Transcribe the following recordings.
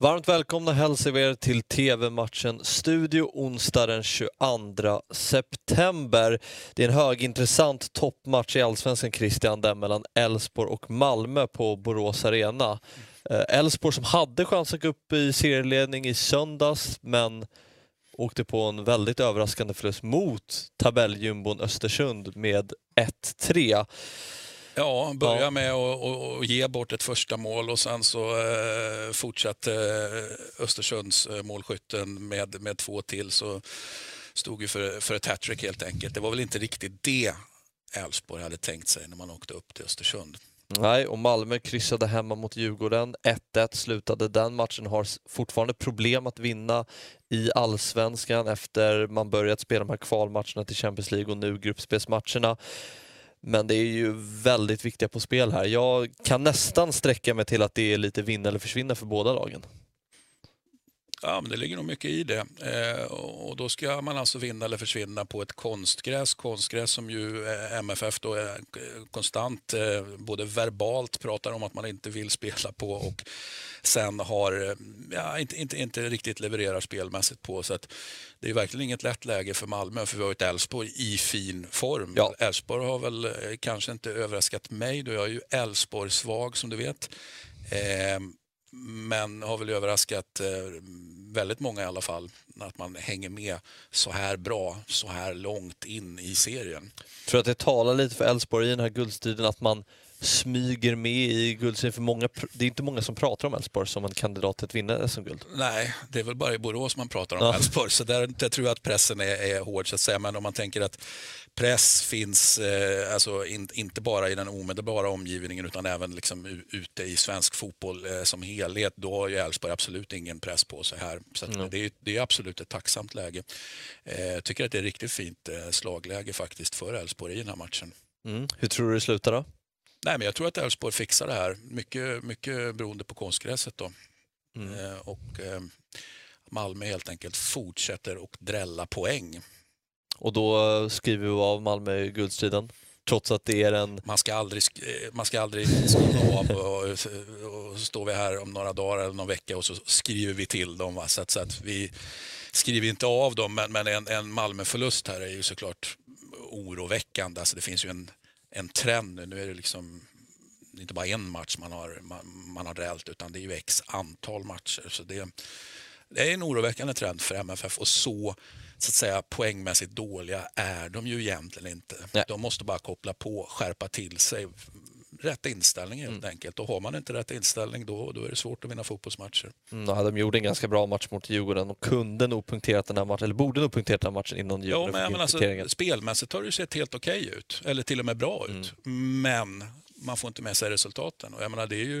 Varmt välkomna hälsar vi er till TV-matchen Studio onsdag den 22 september. Det är en högintressant toppmatch i Allsvenskan, Christian, där mellan Elfsborg och Malmö på Borås Arena. Eh, Elfsborg som hade chans att gå upp i serieledning i söndags, men åkte på en väldigt överraskande förlust mot tabelljumbon Östersund med 1-3. Ja, börja ja. med att ge bort ett första mål och sen så eh, fortsatte eh, Östersunds eh, målskytten med, med två till så stod ju för, för ett hattrick helt enkelt. Det var väl inte riktigt det Elfsborg hade tänkt sig när man åkte upp till Östersund. Nej, och Malmö kryssade hemma mot Djurgården. 1-1 slutade den matchen. Har fortfarande problem att vinna i allsvenskan efter man börjat spela de här kvalmatcherna till Champions League och nu gruppspelsmatcherna. Men det är ju väldigt viktiga på spel här. Jag kan nästan sträcka mig till att det är lite vinna eller försvinna för båda lagen. Ja, men det ligger nog mycket i det. Eh, och då ska man alltså vinna eller försvinna på ett konstgräs. Konstgräs som ju eh, MFF då är konstant, eh, både verbalt pratar om att man inte vill spela på och sen har, eh, ja, inte, inte, inte riktigt levererar spelmässigt på. Så att det är verkligen inget lätt läge för Malmö, för vi har ett Elfsborg i fin form. Ja. Elfsborg har väl eh, kanske inte överraskat mig, då jag är ju Elfsborg-svag som du vet. Eh, men har väl överraskat eh, väldigt många i alla fall, att man hänger med så här bra, så här långt in i serien. Jag tror att det talar lite för Elfsborg i den här guldstriden att man smyger med i guldserien. För många, det är inte många som pratar om Elfsborg som en kandidat till att vinna SM-guld. Nej, det är väl bara i Borås man pratar om Elfsborg. Ja. Så där, där tror jag att pressen är, är hård. Så att säga. Men om man tänker att press finns eh, alltså in, inte bara i den omedelbara omgivningen utan även liksom ute i svensk fotboll eh, som helhet. Då har ju Elfsborg absolut ingen press på sig här. Så mm. det, är, det är absolut ett tacksamt läge. Eh, jag tycker att det är riktigt fint eh, slagläge faktiskt för Elfsborg i den här matchen. Mm. Hur tror du det slutar då? Nej, men jag tror att Elfsborg fixar det här. Mycket, mycket beroende på konstgräset. Då. Mm. Eh, och eh, Malmö helt enkelt fortsätter att drälla poäng. Och då skriver vi av Malmö i guldstriden? Trots att det är en... Man ska aldrig, eh, man ska aldrig skriva av och, och, och så står vi här om några dagar eller någon vecka och så skriver vi till dem. Va? Så, att, så att vi skriver inte av dem, men, men en, en Malmöförlust här är ju såklart oroväckande. Alltså det finns ju en en trend nu. Nu är det liksom inte bara en match man har, man, man har rält utan det är ju x antal matcher. Så det, det är en oroväckande trend för MFF och så så att säga poängmässigt dåliga är de ju egentligen inte. Nej. De måste bara koppla på, skärpa till sig, rätt inställning helt mm. enkelt. Och har man inte rätt inställning då, då är det svårt att vinna fotbollsmatcher. Mm, ja, de gjorde en ganska bra match mot Djurgården och kunde nog punkterat den här matchen, eller borde nog punkterat den här matchen innan Djurgården ja, men, men alltså, Spelmässigt har det sett helt okej okay ut, eller till och med bra ut. Mm. Men man får inte med sig resultaten. Och jag menar, det är ju...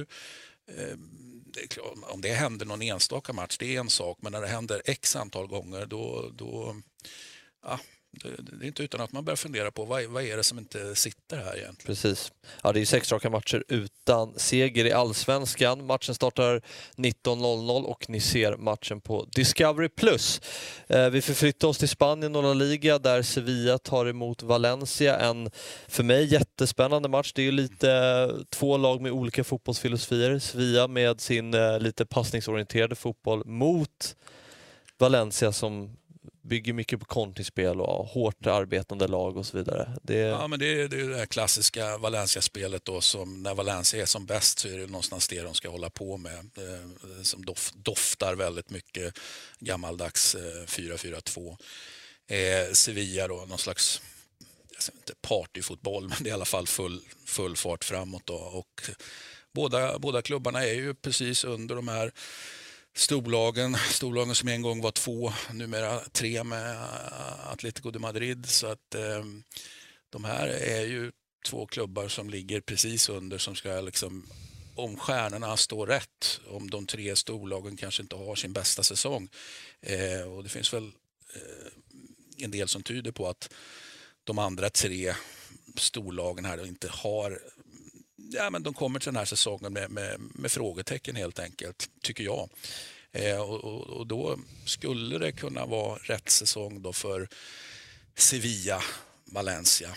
Eh, det är klart, om det händer någon enstaka match, det är en sak, men när det händer x antal gånger, då, då ja, det är inte utan att man börjar fundera på vad, vad är det som inte sitter här egentligen. Precis. Ja, det är sex raka matcher utan seger i allsvenskan. Matchen startar 19.00 och ni ser matchen på Discovery+. Eh, vi förflyttar oss till Spanien och La Liga där Sevilla tar emot Valencia. En för mig jättespännande match. Det är lite två lag med olika fotbollsfilosofier. Sevilla med sin eh, lite passningsorienterade fotboll mot Valencia som bygger mycket på kontringsspel och hårt arbetande lag och så vidare. Det... Ja, men det är, det är det klassiska Valencia-spelet då som när Valencia är som bäst så är det någonstans det de ska hålla på med. Det, som dof, doftar väldigt mycket gammaldags eh, 4-4-2. Eh, Sevilla då, någon slags inte partyfotboll, men det är i alla fall full, full fart framåt. Då. Och båda, båda klubbarna är ju precis under de här storlagen, storlagen som en gång var två, numera tre med Atletico de Madrid. Så att eh, de här är ju två klubbar som ligger precis under som ska liksom om stjärnorna står rätt, om de tre storlagen kanske inte har sin bästa säsong. Eh, och Det finns väl eh, en del som tyder på att de andra tre storlagen här inte har ja, men de kommer till den här säsongen med, med, med frågetecken helt enkelt, tycker jag. Eh, och, och, och, då skulle det kunna vara rätt säsong då för Sevilla, Valencia.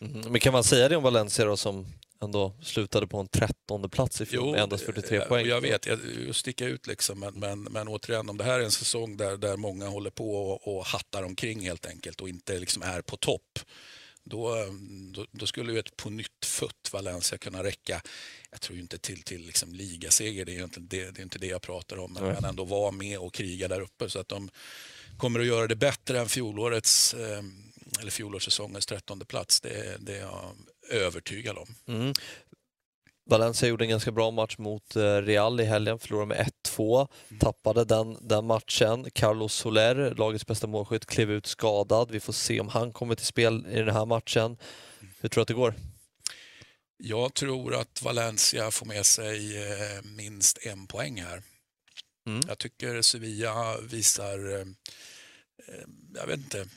Mm. Men kan man säga det om Valencia då som ändå slutade på en trettonde plats i fjol med endast 43 eh, poäng. Jag vet, jag, jag sticker ut liksom, men, men, men återigen, om det här är en säsong där, där många håller på och, och hattar omkring helt enkelt och inte liksom är på topp, då, då, då, skulle ju ett på nytt fött Valencia kunna räcka, jag tror inte till, till liksom ligaseger, det är inte det, det, är inte det jag pratar om, men, men ändå vara med och kriga där uppe. Så att de kommer att göra det bättre än fjolårets, eh, eller fjolårssäsongens trettonde plats, det, det är jag övertygad om. Mm. Valencia gjorde en ganska bra match mot eh, Real i helgen, förlorade med 1-2, mm. tappade den, den matchen. Carlos Soler, lagets bästa målskytt, klev ut skadad. Vi får se om han kommer till spel i den här matchen. Hur tror du att det går? Jag tror att Valencia får med sig eh, minst en poäng här. Mm. Jag tycker Sevilla visar, eh, jag vet inte,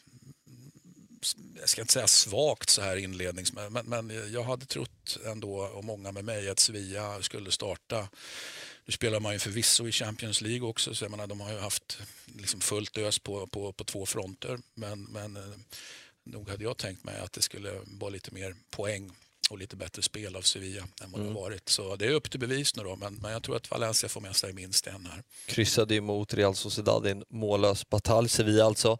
jag ska inte säga svagt så här inledningsvis, men, men jag hade trott ändå, och många med mig, att Sevilla skulle starta nu spelar man ju förvisso i Champions League också, så jag menar, de har ju haft liksom fullt ös på, på, på två fronter. Men, men eh, nog hade jag tänkt mig att det skulle vara lite mer poäng och lite bättre spel av Sevilla än vad mm. det har varit. Så det är upp till bevis nu då, men, men jag tror att Valencia får med sig minst en här. Kryssade emot Real Sociedad i en mållös batalj, Sevilla alltså.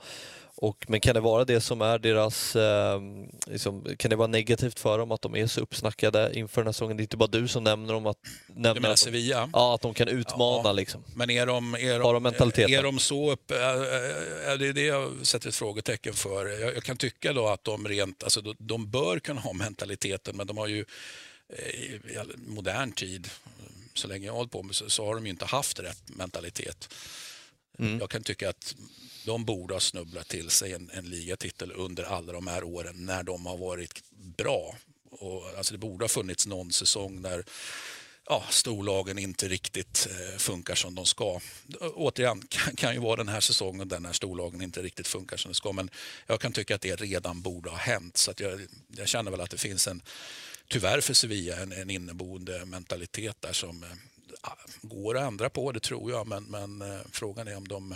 Och, men kan det vara det som är deras, eh, liksom, kan det vara negativt för dem att de är så uppsnackade inför den här säsongen? Det är inte bara du som nämner dem att... Nämner du menar att Sevilla? Ja, att de kan utmana ja, liksom. Men är de, är de, de är de så upp... Är det är det jag sätter ett frågetecken för. Jag, jag, kan tycka då att de rent, alltså de bör kunna ha mentaliteten, men de har ju eh, i modern tid, så länge jag har hållit på med så, så har de ju inte haft rätt mentalitet. Mm. Jag kan tycka att de borde ha snubblat till sig en, en ligatitel under alla de här åren när de har varit bra. Och, alltså det borde ha funnits någon säsong där ja, storlagen inte riktigt eh, funkar som de ska. Återigen, kan, kan ju vara den här säsongen där när storlagen inte riktigt funkar som de ska. Men jag kan tycka att det redan borde ha hänt. Så att jag, jag känner väl att det finns en, tyvärr för Sevilla, en, en inneboende mentalitet där som eh, går att ändra på, det tror jag. Men, men eh, frågan är om de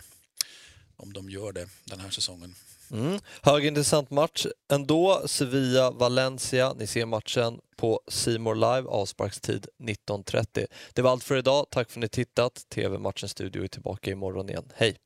om de gör det den här säsongen. Mm. Högintressant match ändå. Sevilla-Valencia. Ni ser matchen på Simor Live, avsparkstid 19.30. Det var allt för idag. Tack för att ni tittat. TV-matchens studio är tillbaka imorgon igen. Hej!